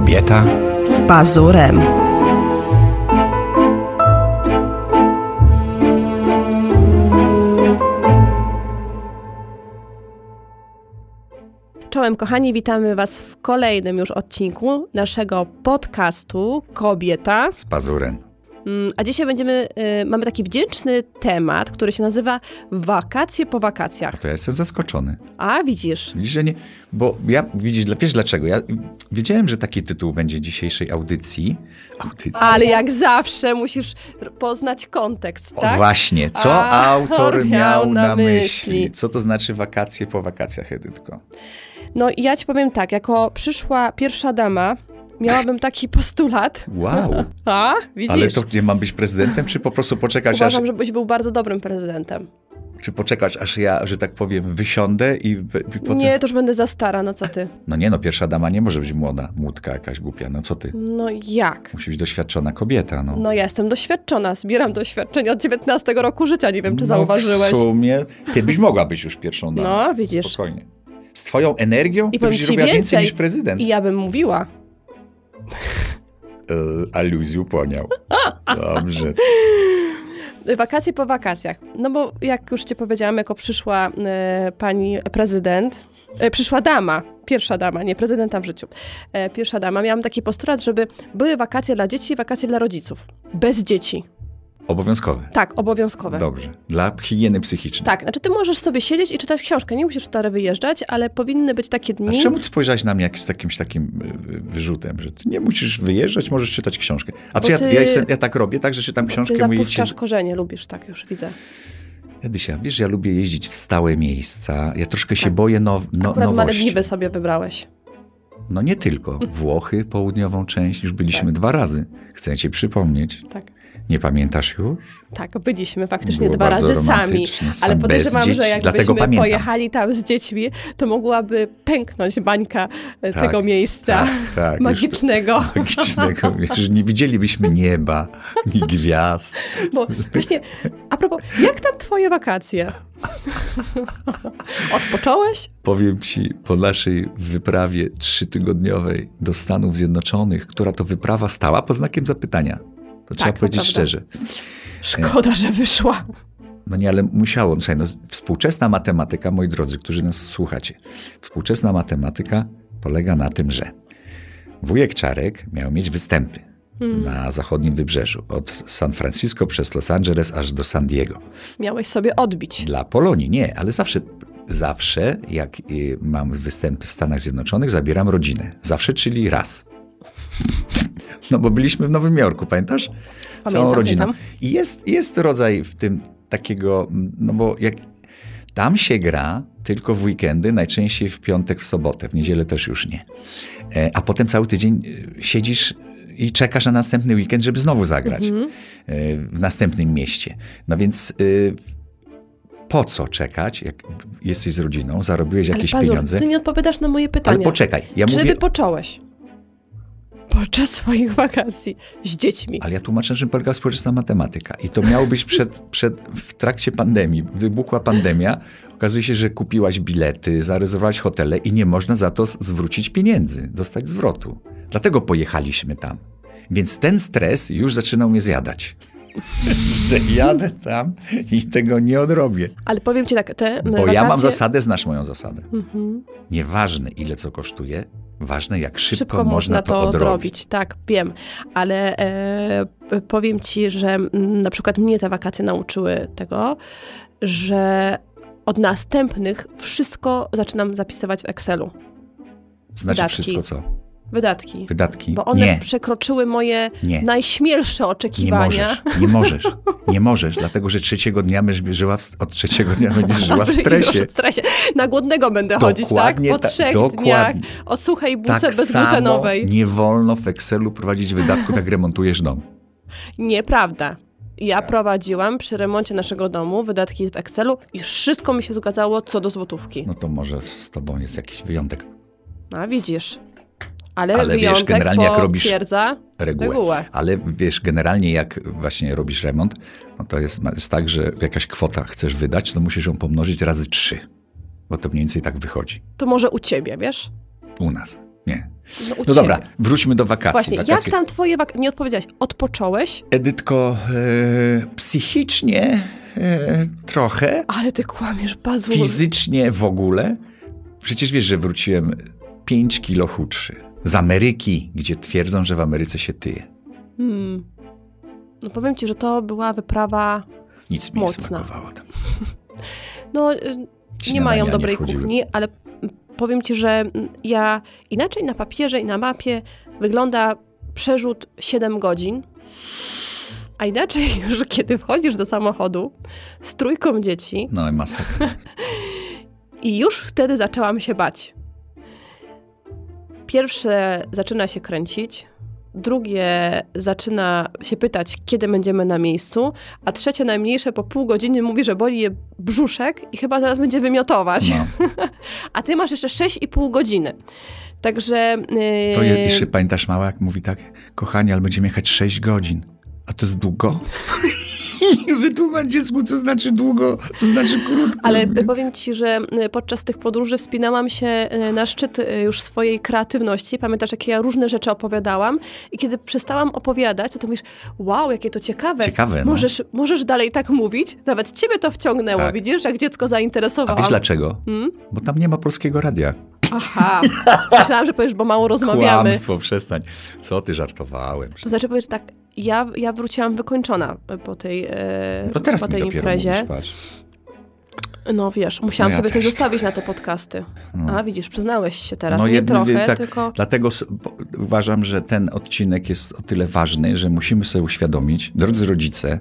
Kobieta z pazurem. Czołem kochani, witamy Was w kolejnym już odcinku naszego podcastu Kobieta z pazurem. Mm, a dzisiaj będziemy, y, mamy taki wdzięczny temat, który się nazywa Wakacje po wakacjach. To ja jestem zaskoczony. A, widzisz. Widzisz, że nie, bo ja, widzisz, wiesz dlaczego? Ja wiedziałem, że taki tytuł będzie dzisiejszej audycji. audycji. Ale jak zawsze musisz poznać kontekst, tak? O, właśnie, co A, autor miał na myśli? myśli? Co to znaczy wakacje po wakacjach, Edytko? No ja ci powiem tak, jako przyszła pierwsza dama, miałabym taki postulat. Wow. A, widzisz? Ale to nie mam być prezydentem, czy po prostu poczekać Uważam, aż... żebyś był bardzo dobrym prezydentem. Czy poczekać, aż ja, że tak powiem, wysiądę i, i potem... Nie, to już będę za stara, no co ty? No nie, no pierwsza dama nie może być młoda, młódka jakaś głupia, no co ty? No jak? Musi być doświadczona kobieta, no. No ja jestem doświadczona, zbieram doświadczenie od 19 roku życia, nie wiem, czy no, zauważyłeś. w sumie, ty byś mogła być już pierwszą damą. No, widzisz. Spokojnie. Z twoją energią I to byś robiła więcej, więcej niż prezydent. I ja bym mówiła. E, aluzję poniał. Dobrze. Wakacje po wakacjach. No bo jak już ci powiedziałam, jako przyszła e, pani prezydent, e, przyszła dama, pierwsza dama, nie prezydenta w życiu, pierwsza dama, miałam taki postulat, żeby były wakacje dla dzieci i wakacje dla rodziców. Bez dzieci. Obowiązkowe. Tak, obowiązkowe. Dobrze. Dla higieny psychicznej. Tak, znaczy ty możesz sobie siedzieć i czytać książkę, nie musisz stare wyjeżdżać, ale powinny być takie dni. A czemu ty spojrzałeś na mnie jak z jakimś takim y, wyrzutem, że ty nie musisz wyjeżdżać, możesz czytać książkę. A co ja, ja, jestem, ja, tak robię, tak, że czytam książkę. Ty zapuszczasz ci... korzenie, lubisz, tak już widzę. Edysia, wiesz, ja lubię jeździć w stałe miejsca. Ja troszkę tak. się boję now, no, Akurat nowości. Malediwy sobie wybrałeś. No nie tylko. Włochy, południową część, już byliśmy tak. dwa razy. Chcę ci przypomnieć. Tak. Nie pamiętasz już? Tak, byliśmy faktycznie Było dwa razy sami, ale podejrzewam, że jakbyśmy pojechali tam z dziećmi, to mogłaby pęknąć bańka e, tak, tego miejsca tak, tak, magicznego. magicznego, wiesz, nie widzielibyśmy nieba, ni gwiazd. Bo właśnie, a propos, jak tam twoje wakacje? Odpocząłeś? Powiem ci, po naszej wyprawie trzytygodniowej do Stanów Zjednoczonych, która to wyprawa stała pod znakiem zapytania. To tak, trzeba powiedzieć szczerze. Szkoda, że wyszła. No nie, ale musiało. No, no, współczesna matematyka, moi drodzy, którzy nas słuchacie, współczesna matematyka polega na tym, że wujek Czarek miał mieć występy hmm. na zachodnim wybrzeżu, od San Francisco przez Los Angeles aż do San Diego. Miałeś sobie odbić. Dla Polonii, nie, ale zawsze, zawsze jak y, mam występy w Stanach Zjednoczonych, zabieram rodzinę. Zawsze, czyli raz. No bo byliśmy w Nowym Jorku, pamiętasz? Pamiętam, Całą rodziną. Pamiętam. I jest, jest rodzaj w tym takiego, no bo jak tam się gra tylko w weekendy, najczęściej w piątek, w sobotę, w niedzielę też już nie. E, a potem cały tydzień e, siedzisz i czekasz na następny weekend, żeby znowu zagrać mm -hmm. w następnym mieście. No więc po co czekać, jak jesteś z rodziną, zarobiłeś jakieś Ale, pieniądze. Ty nie odpowiadasz na moje pytanie. Ale poczekaj. Ja Żeby mówię... począłeś podczas swoich wakacji z dziećmi. Ale ja tłumaczę, że polega społeczna matematyka. I to miało być przed, przed, w trakcie pandemii. Wybuchła pandemia. Okazuje się, że kupiłaś bilety, zarezerwowałaś hotele i nie można za to zwrócić pieniędzy, dostać zwrotu. Dlatego pojechaliśmy tam. Więc ten stres już zaczynał mnie zjadać. że jadę tam i tego nie odrobię. Ale powiem ci tak, te Bo wakacje... ja mam zasadę, znasz moją zasadę. Mhm. Nieważne ile co kosztuje, ważne jak szybko, szybko można to odrobić. odrobić. Tak, wiem, ale e, powiem ci, że m, na przykład mnie te wakacje nauczyły tego, że od następnych wszystko zaczynam zapisywać w Excelu. Znaczy Wydatki. wszystko co? Wydatki. Wydatki. Bo one nie. przekroczyły moje nie. najśmielsze oczekiwania. Nie możesz, nie możesz, nie możesz, dlatego że trzeciego dnia będziesz żyła w, od trzeciego dnia będziesz żyła w stresie. w stresie. Na głodnego będę dokładnie chodzić, tak? Po ta, trzech dokładnie. dniach o suchej buce tak bezglutenowej. Samo nie wolno w Excelu prowadzić wydatków, jak remontujesz dom. Nieprawda. Ja prowadziłam przy remoncie naszego domu wydatki w Excelu i wszystko mi się zgadzało co do złotówki. No to może z tobą jest jakiś wyjątek. A widzisz. Ale, Ale wiesz, generalnie jak robisz regułę. regułę. Ale wiesz, generalnie jak właśnie robisz remont, no to jest, jest tak, że jakaś kwota chcesz wydać, to musisz ją pomnożyć razy trzy. Bo to mniej więcej tak wychodzi. To może u ciebie, wiesz? U nas. Nie. No, No dobra, wróćmy do wakacji. Właśnie, Wakacje. jak tam twoje wakacje? Nie odpowiedziałaś. Odpocząłeś? Edytko, e, psychicznie e, trochę, Ale ty kłamiesz, Bazul. fizycznie w ogóle. Przecież wiesz, że wróciłem 5 kilo chudszy. Z Ameryki, gdzie twierdzą, że w Ameryce się tyje. Hmm. No powiem ci, że to była wyprawa... Nic mi Mocna. nie smakowało tam. No, y, nie Śniadania mają nie dobrej wchodziły. kuchni, ale powiem ci, że ja inaczej na papierze i na mapie wygląda przerzut 7 godzin, a inaczej już kiedy wchodzisz do samochodu z trójką dzieci No i masakra. i już wtedy zaczęłam się bać. Pierwsze zaczyna się kręcić, drugie zaczyna się pytać, kiedy będziemy na miejscu, a trzecie najmniejsze po pół godziny mówi, że boli je brzuszek i chyba zaraz będzie wymiotować. No. A ty masz jeszcze 6,5 godziny. Także. Yy, To je, jeszcze pamiętasz mała, jak mówi tak, kochanie, ale będziemy jechać 6 godzin. A to jest długo? I wytłumacz dziecku, co znaczy długo, co znaczy krótko. Ale powiem ci, że y, podczas tych podróży wspinałam się y, na szczyt y, już swojej kreatywności. Pamiętasz, jakie ja różne rzeczy opowiadałam? I kiedy przestałam opowiadać, to ty mówisz, wow, jakie to ciekawe. Ciekawe, no. Możesz, możesz dalej tak mówić? Nawet ciebie to wciągnęło, Tak. widzisz, jak dziecko A zainteresowało. wiesz dlaczego? Hmm? Bo tam nie ma polskiego radia. Aha. Myślałam, że powiesz, bo mało rozmawiamy. Kłamstwo, przestań. Co ty, żartowałem. To znaczy powiesz tak, ja, ja wróciłam wykończona po tej, e, To teraz po tej imprezie. mówisz. No wiesz, musiałam No ja sobie coś zostawić na te podcasty. No. A widzisz, przyznałeś się teraz. No nie jedny- trochę, tak, tylko... Dlatego uważam, że ten odcinek jest o tyle ważny, że musimy sobie uświadomić, drodzy rodzice,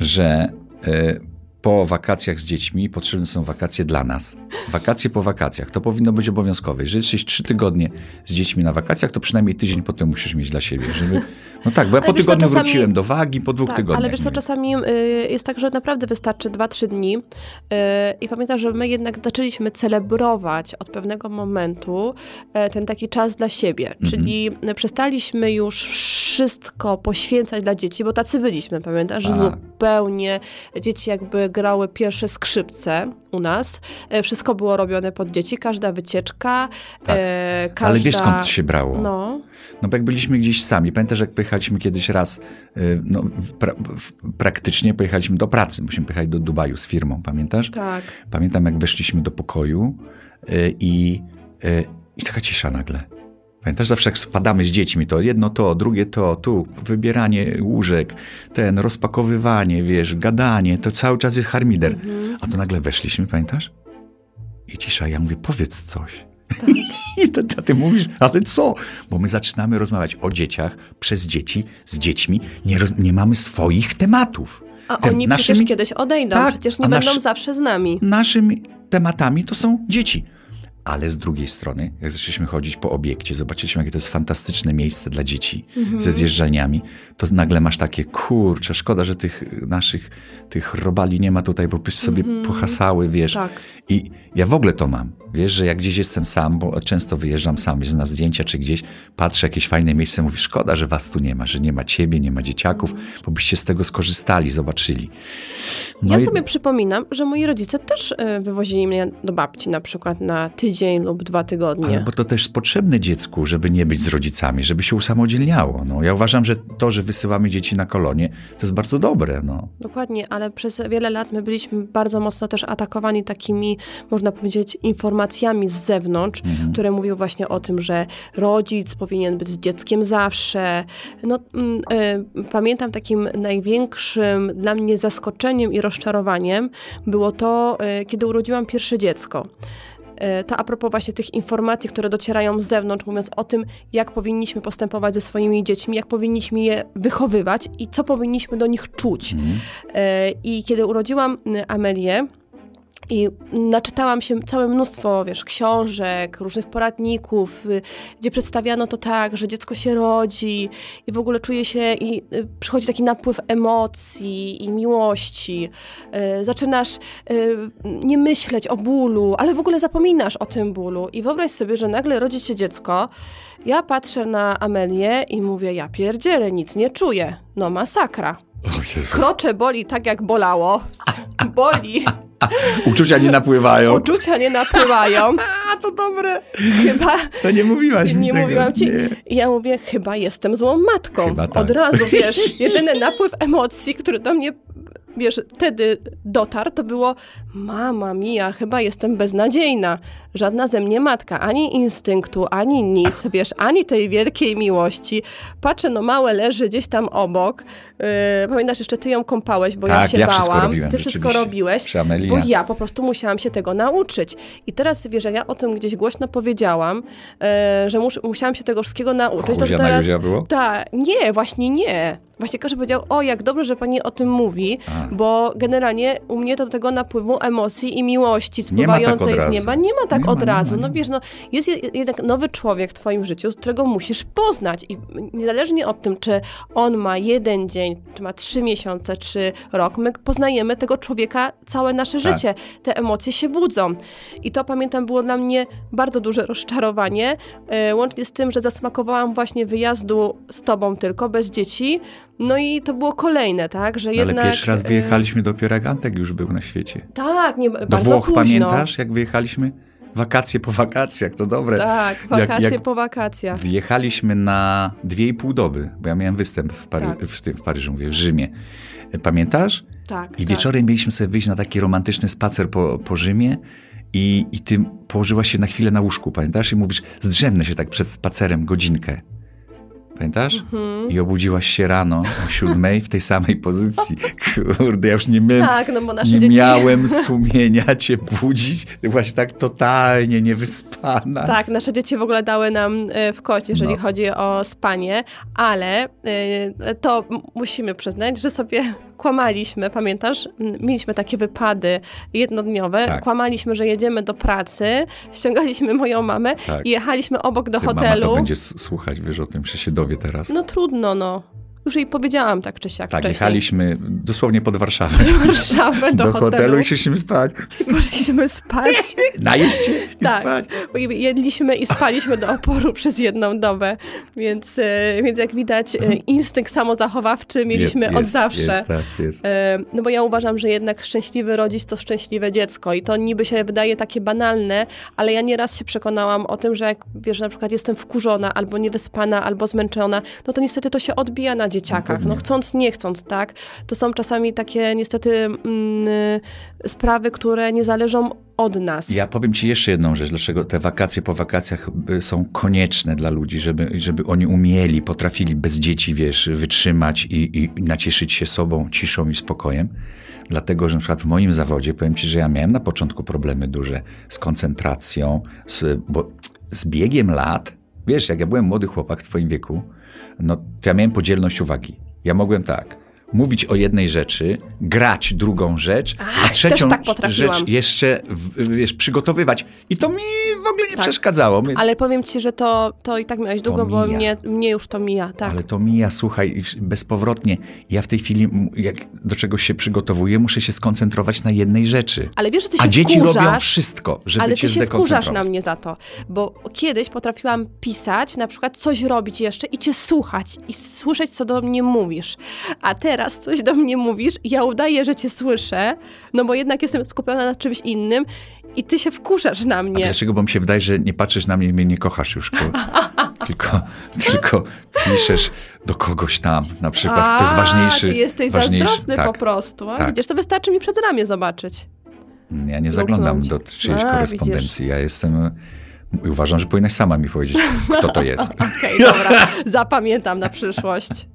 że e, po wakacjach z dziećmi potrzebne są wakacje dla nas. Wakacje po wakacjach. To powinno być obowiązkowe. Jeżeli jesteś trzy tygodnie z dziećmi na wakacjach, to przynajmniej tydzień potem musisz mieć dla siebie. Żeby... No tak, bo ja Ale po tygodniu czasami- wróciłem do wagi, po dwóch Tak, tygodniach. ale wiesz co, czasami y, jest tak, że naprawdę wystarczy 2-3 dni y, i pamiętam, że my jednak zaczęliśmy celebrować od pewnego momentu y, ten taki czas dla siebie, Mhm. czyli y, przestaliśmy już wszystko poświęcać dla dzieci, bo tacy byliśmy, pamiętasz, że Tak. zupełnie dzieci jakby grały pierwsze skrzypce u nas, y, wszystko było robione pod dzieci, każda wycieczka, Tak. y, każda... Ale wiesz skąd to się brało? No, No bo jak byliśmy gdzieś sami, pamiętasz jak pojechaliśmy kiedyś raz, y, no, pra, praktycznie pojechaliśmy do pracy, musimy pojechać do Dubaju z firmą, pamiętasz? tak. Pamiętam jak weszliśmy do pokoju i, i taka cisza nagle. Pamiętasz, zawsze jak spadamy z dziećmi, to jedno to, drugie to, tu wybieranie łóżek, ten rozpakowywanie, wiesz, gadanie, to cały czas jest harmider. Mhm. A to nagle weszliśmy, pamiętasz? I cisza, ja mówię, powiedz coś. Tak. I to ty mówisz, ale co? Bo my zaczynamy rozmawiać o dzieciach, przez dzieci, z dziećmi. Nie, nie mamy swoich tematów. A oni przecież kiedyś odejdą, Tak, przecież nie będą nasz- zawsze z nami. Naszymi tematami to są dzieci. Ale z drugiej strony, jak zaczęliśmy chodzić po obiekcie, zobaczyliśmy, jakie to jest fantastyczne miejsce dla dzieci Mhm. ze zjeżdżalniami, to nagle masz takie, kurczę, szkoda, że tych naszych tych robali nie ma tutaj, bo by sobie pohasały, wiesz. Tak. I ja w ogóle to mam. Wiesz, że jak gdzieś jestem sam, bo często wyjeżdżam sam, wiesz, na zdjęcia czy gdzieś, patrzę jakieś fajne miejsce, mówię, szkoda, że was tu nie ma, że nie ma ciebie, nie ma dzieciaków, bo byście z tego skorzystali, zobaczyli. No ja i- sobie przypominam, że moi rodzice też y, wywozili mnie do babci na przykład na tydzień lub dwa tygodnie. Ale bo to też potrzebne dziecku, żeby nie być z rodzicami, żeby się usamodzielniało. No, ja uważam, że to, że wysyłamy dzieci na kolonie, to jest bardzo dobre. No. Dokładnie, ale przez wiele lat my byliśmy bardzo mocno też atakowani takimi, można powiedzieć, informacjami z zewnątrz, Mhm. które mówią właśnie o tym, że rodzic powinien być z dzieckiem zawsze. No, mm, y, pamiętam takim największym dla mnie zaskoczeniem i rozczarowaniem było to, y, kiedy urodziłam pierwsze dziecko. Y, To a propos właśnie tych informacji, które docierają z zewnątrz, mówiąc o tym, jak powinniśmy postępować ze swoimi dziećmi, jak powinniśmy je wychowywać i co powinniśmy do nich czuć. E, I kiedy urodziłam Amelię, i naczytałam się całe mnóstwo, wiesz, książek, różnych poradników, y, gdzie przedstawiano to tak, że dziecko się rodzi i w ogóle czuje się i y, przychodzi taki napływ emocji i miłości. Y, Zaczynasz nie myśleć o bólu, ale w ogóle zapominasz o tym bólu. I wyobraź sobie, że nagle rodzi się dziecko. Ja patrzę na Amelię i mówię, ja pierdzielę, nic nie czuję. No masakra. Krocze boli tak, jak bolało. Boli. Uczucia nie napływają. Uczucia nie napływają. A, to dobre. Chyba To nie mówiłaś mi nie tego. mówiłam ci. Nie. Ja mówię, chyba jestem złą matką. Tak. Od razu, wiesz, jedyny napływ emocji, który do mnie, wiesz, wtedy dotarł, to było mama mia, chyba jestem beznadziejna. Żadna ze mnie matka, ani instynktu, ani nic, wiesz, ani tej wielkiej miłości. Patrzę, no małe leży gdzieś tam obok. Yy, pamiętasz, jeszcze ty ją kąpałeś, bo ja Tak, się ja bałam. robiłem, ty wszystko robiłeś. Bo ja. ja po prostu musiałam się tego nauczyć. I teraz, wiesz, ja o tym gdzieś głośno powiedziałam, e, że mus, musiałam się tego wszystkiego nauczyć, to Huzia na teraz... Juzia było? Tak, nie, właśnie nie. Właśnie każdy powiedział, o jak dobrze, że pani o tym mówi, A. bo generalnie u mnie to do tego napływu emocji i miłości tak spływającej od z nieba nie ma tak Nie od ma, razu. no wiesz, no jest je- jednak nowy człowiek w twoim życiu, którego musisz poznać i niezależnie od tym, czy on ma jeden dzień, czy ma trzy miesiące, czy rok, my poznajemy tego człowieka całe nasze Tak. życie. Te emocje się budzą. I to pamiętam było dla mnie bardzo duże rozczarowanie, e, łącznie z tym, że zasmakowałam właśnie wyjazdu z tobą tylko, bez dzieci. No i to było kolejne, tak, że Ale jednak... pierwszy raz e, wyjechaliśmy dopiero jak Antek już był na świecie. Tak, nie, Do bardzo Włoch późno. pamiętasz, jak wyjechaliśmy? Wakacje po wakacjach, to dobre. Tak, wakacje jak- po wakacjach. Wjechaliśmy na dwie i pół doby, bo ja miałem występ w, Pary- Tak. w, tym, w Paryżu, mówię, w Rzymie. Pamiętasz? Tak, I tak. wieczorem mieliśmy sobie wyjść na taki romantyczny spacer po, po Rzymie i, i ty położyłaś się na chwilę na łóżku, pamiętasz? I mówisz, zdrzemnę się tak przed spacerem godzinkę. Pamiętasz? Mhm. I obudziłaś się rano o siódmej w tej samej pozycji. Kurde, ja już nie miałem, Tak, no bo nasze nie dzieci... miałem sumienia cię budzić. Byłaś tak totalnie niewyspana. Tak, nasze dzieci w ogóle dały nam e, w kość, jeżeli No. chodzi o spanie, ale e, to musimy przyznać, że sobie kłamaliśmy, pamiętasz? Mieliśmy takie wypady jednodniowe, Tak. kłamaliśmy, że jedziemy do pracy, ściągaliśmy moją mamę Tak. i jechaliśmy obok do Ty, Mama hotelu. to będzie słuchać, wiesz o tym, że się dowie teraz. No trudno, no. Już jej powiedziałam tak czy siak tak, wcześniej. jechaliśmy dosłownie pod Warszawę. do Warszawy, do, Do, hotelu i szliśmy spać. i poszliśmy spać. Najeść się i Tak. spać. Jedliśmy i spaliśmy do oporu przez jedną dobę, więc, e, więc jak widać, e, instynkt samozachowawczy mieliśmy Jest, od jest, zawsze. Jest, tak, jest. E, No bo ja uważam, że jednak szczęśliwy rodzic to szczęśliwe dziecko i to niby się wydaje takie banalne, ale ja nieraz się przekonałam o tym, że jak wiesz, na przykład jestem wkurzona, albo niewyspana, albo zmęczona, no to niestety to się odbija na dzieciakach, pewnie. no chcąc, nie chcąc, tak? To są czasami takie niestety mm, sprawy, które nie zależą od nas. Ja powiem ci jeszcze jedną rzecz, dlaczego te wakacje po wakacjach y, są konieczne dla ludzi, żeby, żeby oni umieli, potrafili bez dzieci, wiesz, wytrzymać i, i nacieszyć się sobą, ciszą i spokojem. Dlatego, że na przykład w moim zawodzie, powiem ci, że ja miałem na początku problemy duże z koncentracją, z, bo z biegiem lat, wiesz, jak ja byłem młody chłopak w twoim wieku, no to ja miałem podzielność uwagi. Ja mogłem tak, mówić o jednej rzeczy, grać drugą rzecz, a trzecią tak rzecz jeszcze wiesz, przygotowywać. I to mi w ogóle nie Tak. przeszkadzało. My, Ale powiem ci, że to, to i tak miałeś długo, bo mnie, mnie już to mija, tak. Ale to mija, słuchaj, bezpowrotnie. Ja w tej chwili, jak do czegoś się przygotowuję, muszę się skoncentrować na jednej rzeczy. Ale wiesz, że ty się A dzieci wkurzasz, robią wszystko, żeby ale cię ty się wkurzasz na mnie za to, bo kiedyś potrafiłam pisać, na przykład coś robić jeszcze i cię słuchać i słyszeć, co do mnie mówisz. A teraz coś do mnie mówisz ja udaję, że cię słyszę, no bo jednak jestem skupiona na czymś innym i ty się wkurzasz na A mnie. dlaczego? Bo mi się wydaje, że nie patrzysz na mnie i mnie nie kochasz już. Tylko, tylko, piszesz do kogoś tam, na przykład, kto jest A, ważniejszy. ty jesteś ważniejszy. zazdrosny tak. po prostu. A tak. Widzisz, to wystarczy mi przed ramię zobaczyć. Ja nie zaglądam do czyjejś A, korespondencji. Ja jestem... i Uważam, że powinnaś sama mi powiedzieć, kto to jest. Okej, dobra, zapamiętam na przyszłość.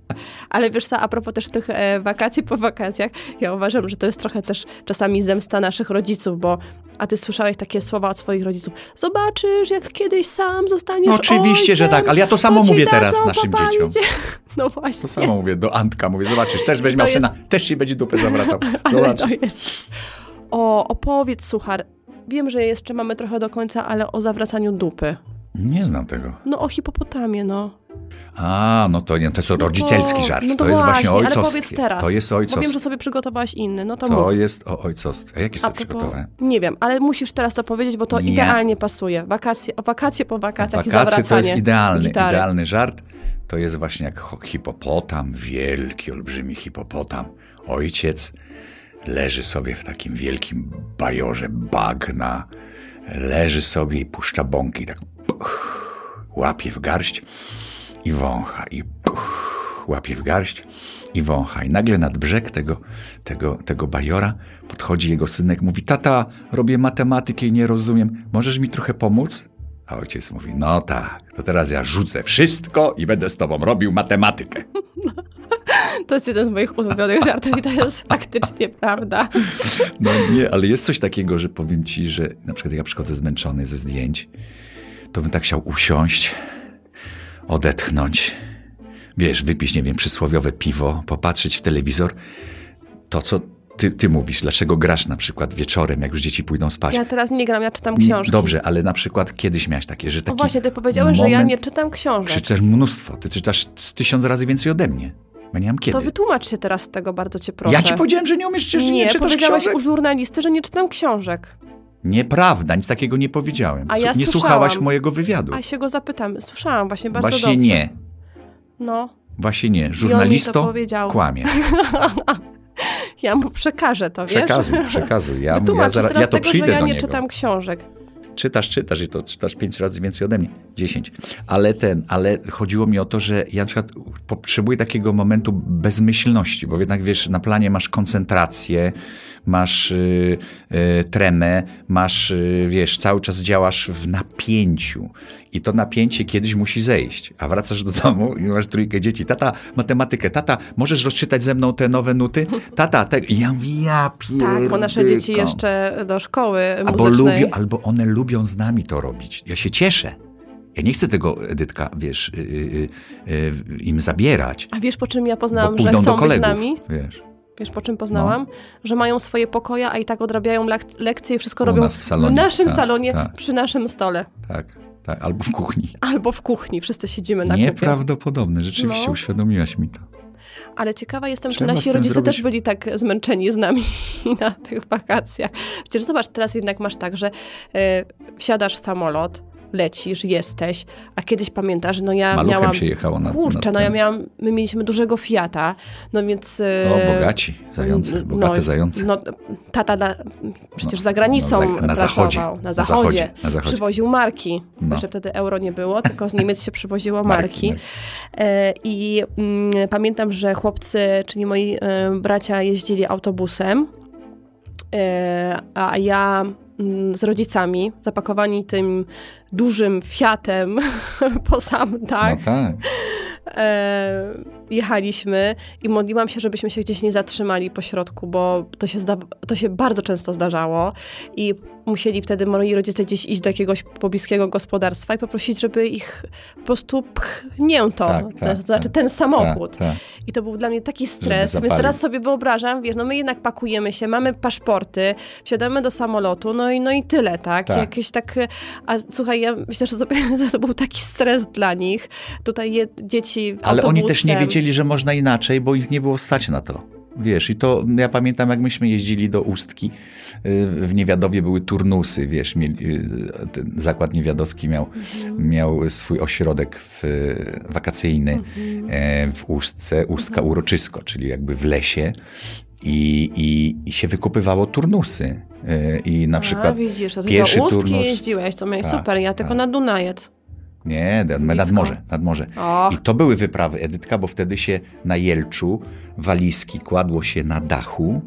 Ale wiesz co, a propos też tych e, wakacji po wakacjach, ja uważam, że to jest trochę też czasami zemsta naszych rodziców, bo a ty słyszałeś takie słowa od swoich rodziców. Zobaczysz, jak kiedyś sam zostaniesz No oczywiście, że tak, ale ja to samo mówię teraz naszym popalić. dzieciom. No właśnie. To samo mówię do Antka, mówię, zobaczysz, też będzie miał To syna, też ci będzie dupę zawracał. Ale Zobacz. to jest... O, opowiedz, suchar. Wiem, że jeszcze mamy trochę do końca, ale o zawracaniu dupy. Nie znam tego. No o hipopotamie, no. A, no to nie, to jest rodzicielski to- żart. no to to jest właśnie właśnie, o ale ojcostwie. powiedz teraz, To jest o Bo wiem, że sobie przygotowałaś inny, no to, To mów. jest o ojcostwie. A jaki A sobie przygotowałem? Nie wiem, ale musisz teraz to powiedzieć, bo to Ja- idealnie pasuje. Wakacje, wakacje po wakacjach i Wakacje zawracanie to jest idealny, gitary. idealny żart. to jest właśnie jak hipopotam, wielki, olbrzymi hipopotam. Ojciec leży sobie w takim wielkim bajorze bagna, leży sobie i puszcza bąki, tak puch, łapie w garść i wącha, i puch, łapie w garść i wącha. I nagle nad brzeg tego, tego, tego bajora podchodzi jego synek, mówi, tata, robię matematykę i nie rozumiem, możesz mi trochę pomóc? A ojciec mówi, no tak, to teraz ja rzucę wszystko i będę z tobą robił matematykę. To jest jeden z moich ulubionych żartów i to jest faktycznie prawda. No nie, ale jest coś takiego, że powiem ci, że na przykład jak ja przychodzę zmęczony ze zdjęć, to bym tak chciał usiąść, odetchnąć, wiesz, wypić, nie wiem, przysłowiowe piwo, popatrzeć w telewizor. To, co ty, ty mówisz, dlaczego grasz na przykład wieczorem, jak już dzieci pójdą spać. Ja teraz nie gram, ja czytam książki. Dobrze, ale na przykład kiedyś miałeś takie, że No taki właśnie, ty powiedziałeś, że ja moment- nie czytam książek. Przeczytasz mnóstwo. Ty czytasz z tysiąc razy więcej ode mnie. Ja nie mam kiedy. To wytłumacz się teraz z tego, bardzo cię proszę. Ja ci powiedziałem, że nie umiesz, że nie, Nie, czytasz powiedziałeś książek. u żurnalisty, że nie czytam książek. Nieprawda, nic takiego nie powiedziałem. A ja nie słyszałam. słuchałaś mojego wywiadu. A się go zapytam. Słyszałam właśnie bardzo Właśnie dobrze. nie. No, Właśnie nie. to Żurnalisto kłamie. ja mu przekażę to, wiesz? Przekazuj, przekazuj. Ja, ja, Wytłumacz zaraz, teraz ja to tego, przyjdę że ja nie niego. czytam książek. Czytasz, czytasz i to czytasz pięć razy więcej ode mnie. Dziesięć. Ale ten, ale chodziło mi o to, że ja na przykład potrzebuję takiego momentu bezmyślności, bo jednak wiesz, na planie masz koncentrację, masz y, y, tremę, masz, y, wiesz, cały czas działasz w napięciu. I to napięcie kiedyś musi zejść. A wracasz do domu i masz trójkę dzieci. Tata, matematykę. Tata, możesz rozczytać ze mną te nowe nuty? Tata, te... Ja mówię, ja Tak, bo nasze dzieci pierdyko. jeszcze do szkoły Albo, muzycznej. lubią, albo one lubią z nami to robić. Ja się cieszę. Ja nie chcę tego, Edytka, wiesz, y, y, y, im zabierać. A wiesz, po czym ja poznałam, że chcą do być z kolegów, nami? wiesz. Wiesz, po czym poznałam? No. Że mają swoje pokoje, a i tak odrabiają lek- lekcje i wszystko U robią w salonie, naszym tak, salonie, tak. przy naszym stole. Tak, tak. Albo w kuchni. Albo w kuchni. Wszyscy siedzimy na kupie. Nieprawdopodobne, rzeczywiście, No. uświadomiłaś mi to. Ale ciekawa jestem, czy Trzeba nasi rodzice zrobić- też byli tak zmęczeni z nami na tych wakacjach. Przecież zobacz, teraz jednak masz tak, że e, wsiadasz w samolot, lecisz, jesteś, a kiedyś pamiętasz, no ja Maluchem miałam... się jechało na Kurczę, na no ja miałam, my mieliśmy dużego Fiata, no więc... e, O, bogaci, zające, bogate no, zające. No, tata na, przecież No, za granicą no, za- na pracował, zachodzie, na na zachodzie, zachodzie, na zachodzie. przywoził marki. No. Jeszcze wtedy euro nie było, tylko z Niemiec się przywoziło Marki, marki. E, I mm, pamiętam, że chłopcy, czyli moi e, bracia jeździli autobusem, a ja z rodzicami, zapakowani tym dużym Fiatem po sam dach, No tak. e, jechaliśmy i modliłam się, żebyśmy się gdzieś nie zatrzymali po środku, bo to się, zda- to się bardzo często zdarzało i musieli wtedy moi rodzice gdzieś iść do jakiegoś pobliskiego gospodarstwa i poprosić, żeby ich po prostu pchnięto, Tak, to tak, znaczy tak. ten samochód. Tak, tak. I to był dla mnie taki stres, więc teraz sobie wyobrażam, wiesz, no my jednak pakujemy się, mamy paszporty, wsiadamy do samolotu, no i, no i tyle, tak? Tak. Jakieś tak, a słuchaj, ja myślę, że to, to był taki stres dla nich. Tutaj je, dzieci Ale oni też nie autobusem. Wiedzieli, że można inaczej, bo ich nie było stać na to. Wiesz, i to ja pamiętam, jak myśmy jeździli do Ustki, y, w Niewiadowie były turnusy, wiesz, mieli, y, ten zakład niewiadowski miał, Mhm. miał swój ośrodek w, wakacyjny Mhm. e, w Ustce, Ustka Uroczysko, czyli jakby w lesie i, i, i się wykupywało turnusy. I na A, przykład widzisz, to ty pierwszy do Ustki turnus- jeździłeś, to miałeś Tak, super, ja tylko tak. na Dunajec. Nie, nad, nad morze, nad morze. O, I to były wyprawy Edytka, bo wtedy się na Jelczu walizki kładło się na dachu,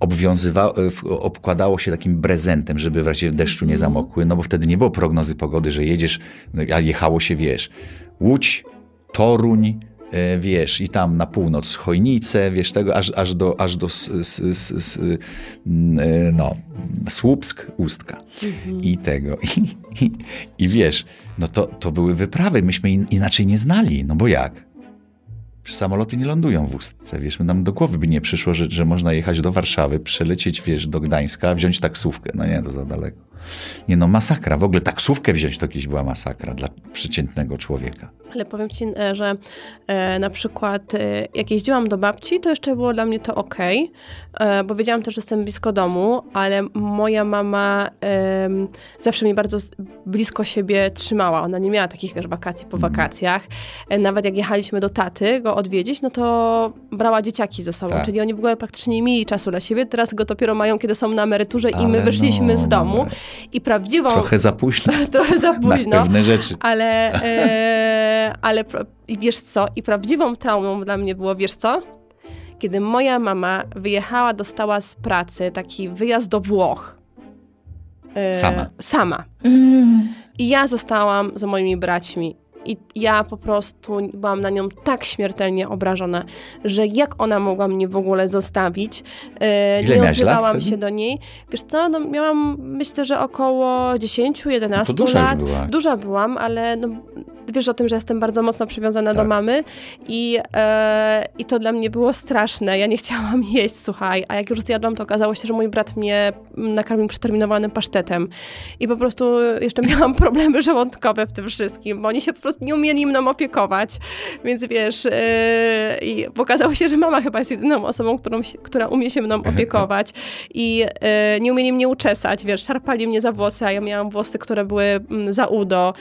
obwiązywa, e, obkładało się takim brezentem, żeby w razie deszczu nie Mhm. zamokły, no bo wtedy nie było prognozy pogody, że jedziesz, no, a jechało się, wiesz, Łódź, Toruń, wiesz, i tam na północ Chojnice, wiesz, tego aż, aż do, aż do s, s, s, mm, e, no, Słupsk, Ustka Mhm. i tego. I, i, I wiesz, no to, to były wyprawy, myśmy in, inaczej nie znali, no bo jak? Samoloty nie lądują w Ustce, wiesz, nam do głowy by nie przyszło, że, że można jechać do Warszawy, przelecieć, wiesz, do Gdańska, wziąć taksówkę. No nie, to za daleko. Nie no, masakra. W ogóle taksówkę wziąć to kiedyś była masakra dla przeciętnego człowieka. Ale powiem ci, e, że e, na przykład e, jak jeździłam do babci, to jeszcze było dla mnie to ok, e, bo wiedziałam też, że jestem blisko domu, ale moja mama zawsze mnie bardzo blisko siebie trzymała. Ona nie miała takich wiesz, wakacji po Mhm. wakacjach. E, nawet jak jechaliśmy do taty go odwiedzić, no to brała dzieciaki ze sobą, Tak. czyli oni w ogóle praktycznie nie mieli czasu dla siebie. Teraz go dopiero mają, kiedy są na emeryturze i Ale my wyszliśmy no, z domu. no, I prawdziwą... Trochę za późno trochę za na późno. pewne rzeczy. Ale, e, ale pra- i wiesz co? I prawdziwą traumą dla mnie było, wiesz co? Kiedy moja mama wyjechała, dostała z pracy taki wyjazd do Włoch. E, Sama. Sama. I ja zostałam z moimi braćmi. I ja po prostu byłam na nią tak śmiertelnie obrażona, że jak ona mogła mnie w ogóle zostawić. E, Ile nie odzywałam się do niej. Wiesz co, no miałam myślę, że około 10-11 No lat. była. Duża byłam, ale no, wiesz o tym, że jestem bardzo mocno przywiązana do Tak. mamy i, e, i to dla mnie było straszne. Ja nie chciałam jeść, słuchaj, a jak już zjadłam, to okazało się, że mój brat mnie nakarmił przeterminowanym pasztetem. I po prostu jeszcze miałam problemy żołądkowe w tym wszystkim, bo oni się po prostu nie umieli mną opiekować. Więc wiesz, e, i okazało się, że mama chyba jest jedyną osobą, którą, która umie się mną opiekować. I e, nie umieli mnie uczesać, wiesz, szarpali mnie za włosy, a ja miałam włosy, które były mm, za udo.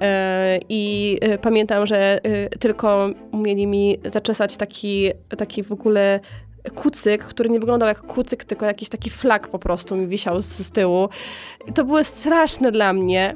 E, I e, pamiętam, że e, tylko umieli mi zaczesać taki, taki w ogóle kucyk, który nie wyglądał jak kucyk, tylko jakiś taki flag po prostu mi wisiał z, z tyłu. I to było straszne dla mnie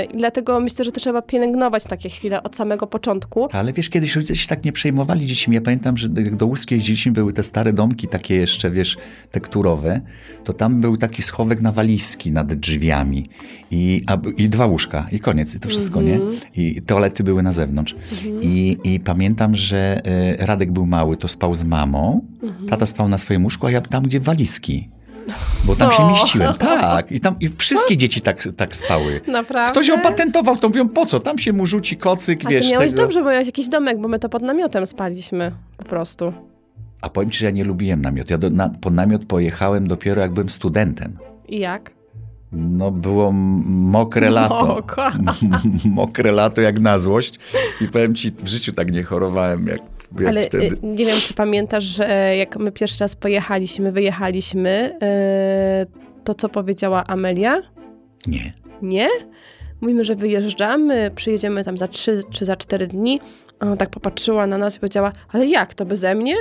yy, i dlatego myślę, że to trzeba pielęgnować takie chwile od samego początku. Ale wiesz, kiedyś rodzice się tak nie przejmowali dziećmi. Ja pamiętam, że jak do Łuskiej jeździliśmy, były te stare domki takie jeszcze, wiesz, tekturowe, to tam był taki schowek na walizki nad drzwiami i, a, i dwa łóżka i koniec, i to wszystko, nie? I toalety były na zewnątrz. I, I pamiętam, że e, Radek był mały, to spał z mamą, tata spał na swoim łóżku, a ja tam, gdzie walizki. Bo tam się O. mieściłem, tak. I tam i wszystkie dzieci tak, tak spały. Naprawdę? Ktoś opatentował, to mówią, po co? Tam się mu rzuci kocyk, A wiesz, ty miałeś tego. dobrze, bo miałeś jakiś domek, bo my to pod namiotem spaliśmy po prostu. A powiem ci, że ja nie lubiłem namiot. Ja do, na, po namiot pojechałem dopiero jak byłem studentem. I jak? No było mokre lato. Mokre lato jak na złość. I powiem ci, w życiu tak nie chorowałem jak, jak Ale wtedy. y, nie wiem, czy pamiętasz, że jak my pierwszy raz pojechaliśmy, wyjechaliśmy, y, to co powiedziała Amelia? Nie. Nie? Mówimy, że wyjeżdżamy, przyjedziemy tam za trzy czy za cztery dni. A Ona tak popatrzyła na nas i powiedziała, ale jak, to beze mnie?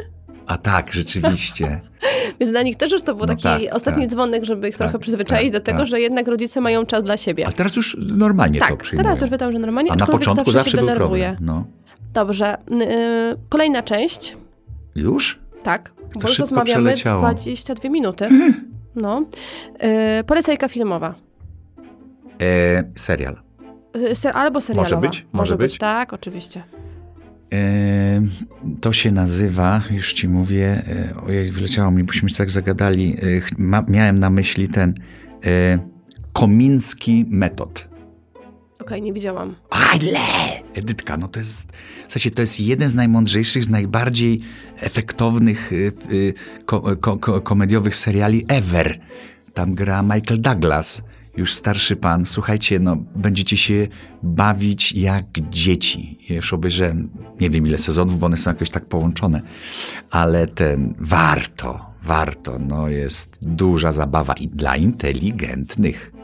A tak, rzeczywiście. Więc dla nich też już to był No taki tak, ostatni tak. dzwonek, żeby ich Tak, trochę przyzwyczaić tak, do tego, tak. że jednak rodzice mają czas dla siebie. A teraz już normalnie to tak, przyjmuję. teraz już wiedzą, że normalnie, A na początku zawsze, zawsze się był denerwuje. No. Dobrze, y, kolejna część. Już? Tak, to bo już rozmawiamy przeleciało. 22 minuty. No. Y, polecajka filmowa. E, serial. Y, Ser, albo serialowa. być? Może być? Tak, oczywiście. E, to się nazywa, już ci mówię, e, ojej, wyleciało mi, bośmy się tak zagadali. E, ma, miałem na myśli ten e, komiński metod. Okej, nie widziałam. Ale! Edytka, no to jest, w sensie to jest jeden z najmądrzejszych, z najbardziej efektownych y, y, ko, ko, ko, komediowych seriali ever. Tam gra Michael Douglas, już starszy pan. Słuchajcie, no będziecie się bawić jak dzieci. Ja Już obejrzałem, nie wiem ile sezonów, bo one są jakoś tak połączone, ale ten, warto, warto, no jest duża zabawa i dla inteligentnych.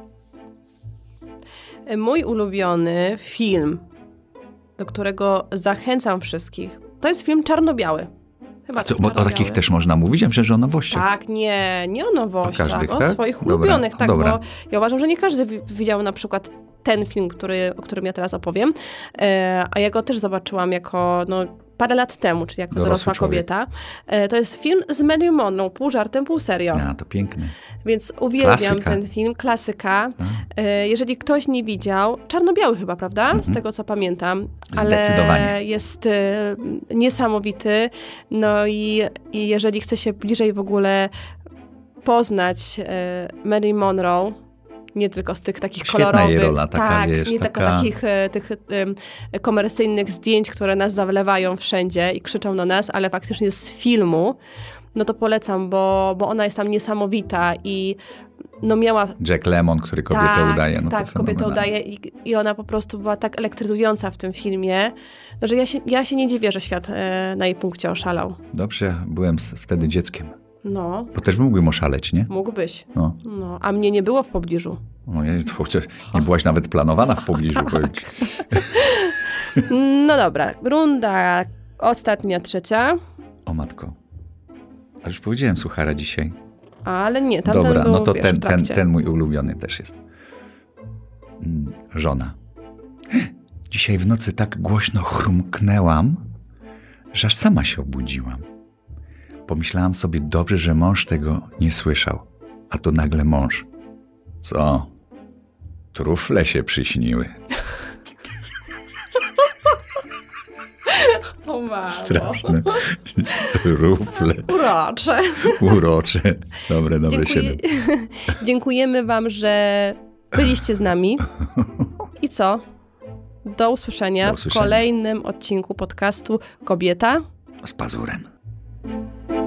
Mój ulubiony film, do którego zachęcam wszystkich, to jest film czarno-biały. Chyba to, bo o takich też można mówić? Ja myślę, że o nowościach. Tak, nie, nie o nowościach, O każdych, o tak? swoich Dobra, ulubionych, tak, dobra. bo ja uważam, że nie każdy wi- widział na przykład ten film, który, o którym ja teraz opowiem, e, a ja go też zobaczyłam jako, no, parę lat temu, czyli jako dorosła człowiek. kobieta. E, to jest film z Mary Monroe, pół żartem, pół serio. A, to piękne. Więc uwielbiam Klasyka. ten film, klasyka. A. E, Jeżeli ktoś nie widział, czarno-biały chyba, prawda? Z tego co pamiętam. Ale Mhm. Zdecydowanie. jest e, niesamowity. No i, i jeżeli chce się bliżej w ogóle poznać Mary Monroe, nie tylko z tych takich Świetna kolorowych, rola taka, tak, wiesz, nie tylko taka- takich e, tych em, komercyjnych zdjęć, które nas zawlewają wszędzie i krzyczą do nas, ale faktycznie z filmu, no to polecam, bo, bo ona jest tam niesamowita i no miała Jack Lemon, który kobietę tak, udaje. No tak, kobietę udaje i, i ona po prostu była tak elektryzująca w tym filmie, że ja się, ja się nie dziwię, że świat e, na jej punkcie oszalał. Dobrze, byłem wtedy dzieckiem. No, Bo też mógłbym oszaleć, nie? mógłbyś. No. No, a mnie nie było w pobliżu. To chociaż nie byłaś nawet planowana w pobliżu. ci. No dobra, runda ostatnia, trzecia, O matko. Ale już powiedziałem suchara dzisiaj. ale nie, tamten Dobra, był, no to wiesz, ten, ten, ten mój ulubiony też jest. Mm, Żona. Dzisiaj w nocy tak głośno chrumknęłam, że aż sama się obudziłam. Pomyślałam sobie, dobrze, że mąż tego nie słyszał. A tu nagle mąż. Co? Trufle się przyśniły. O. Straszne. Trufle. Urocze. Urocze. Dobre, dobre Dziękuję, dziękujemy wam, że byliście z nami. I co? Do usłyszenia, Do usłyszenia. w kolejnym odcinku podcastu Kobieta Z pazurem. Thank you.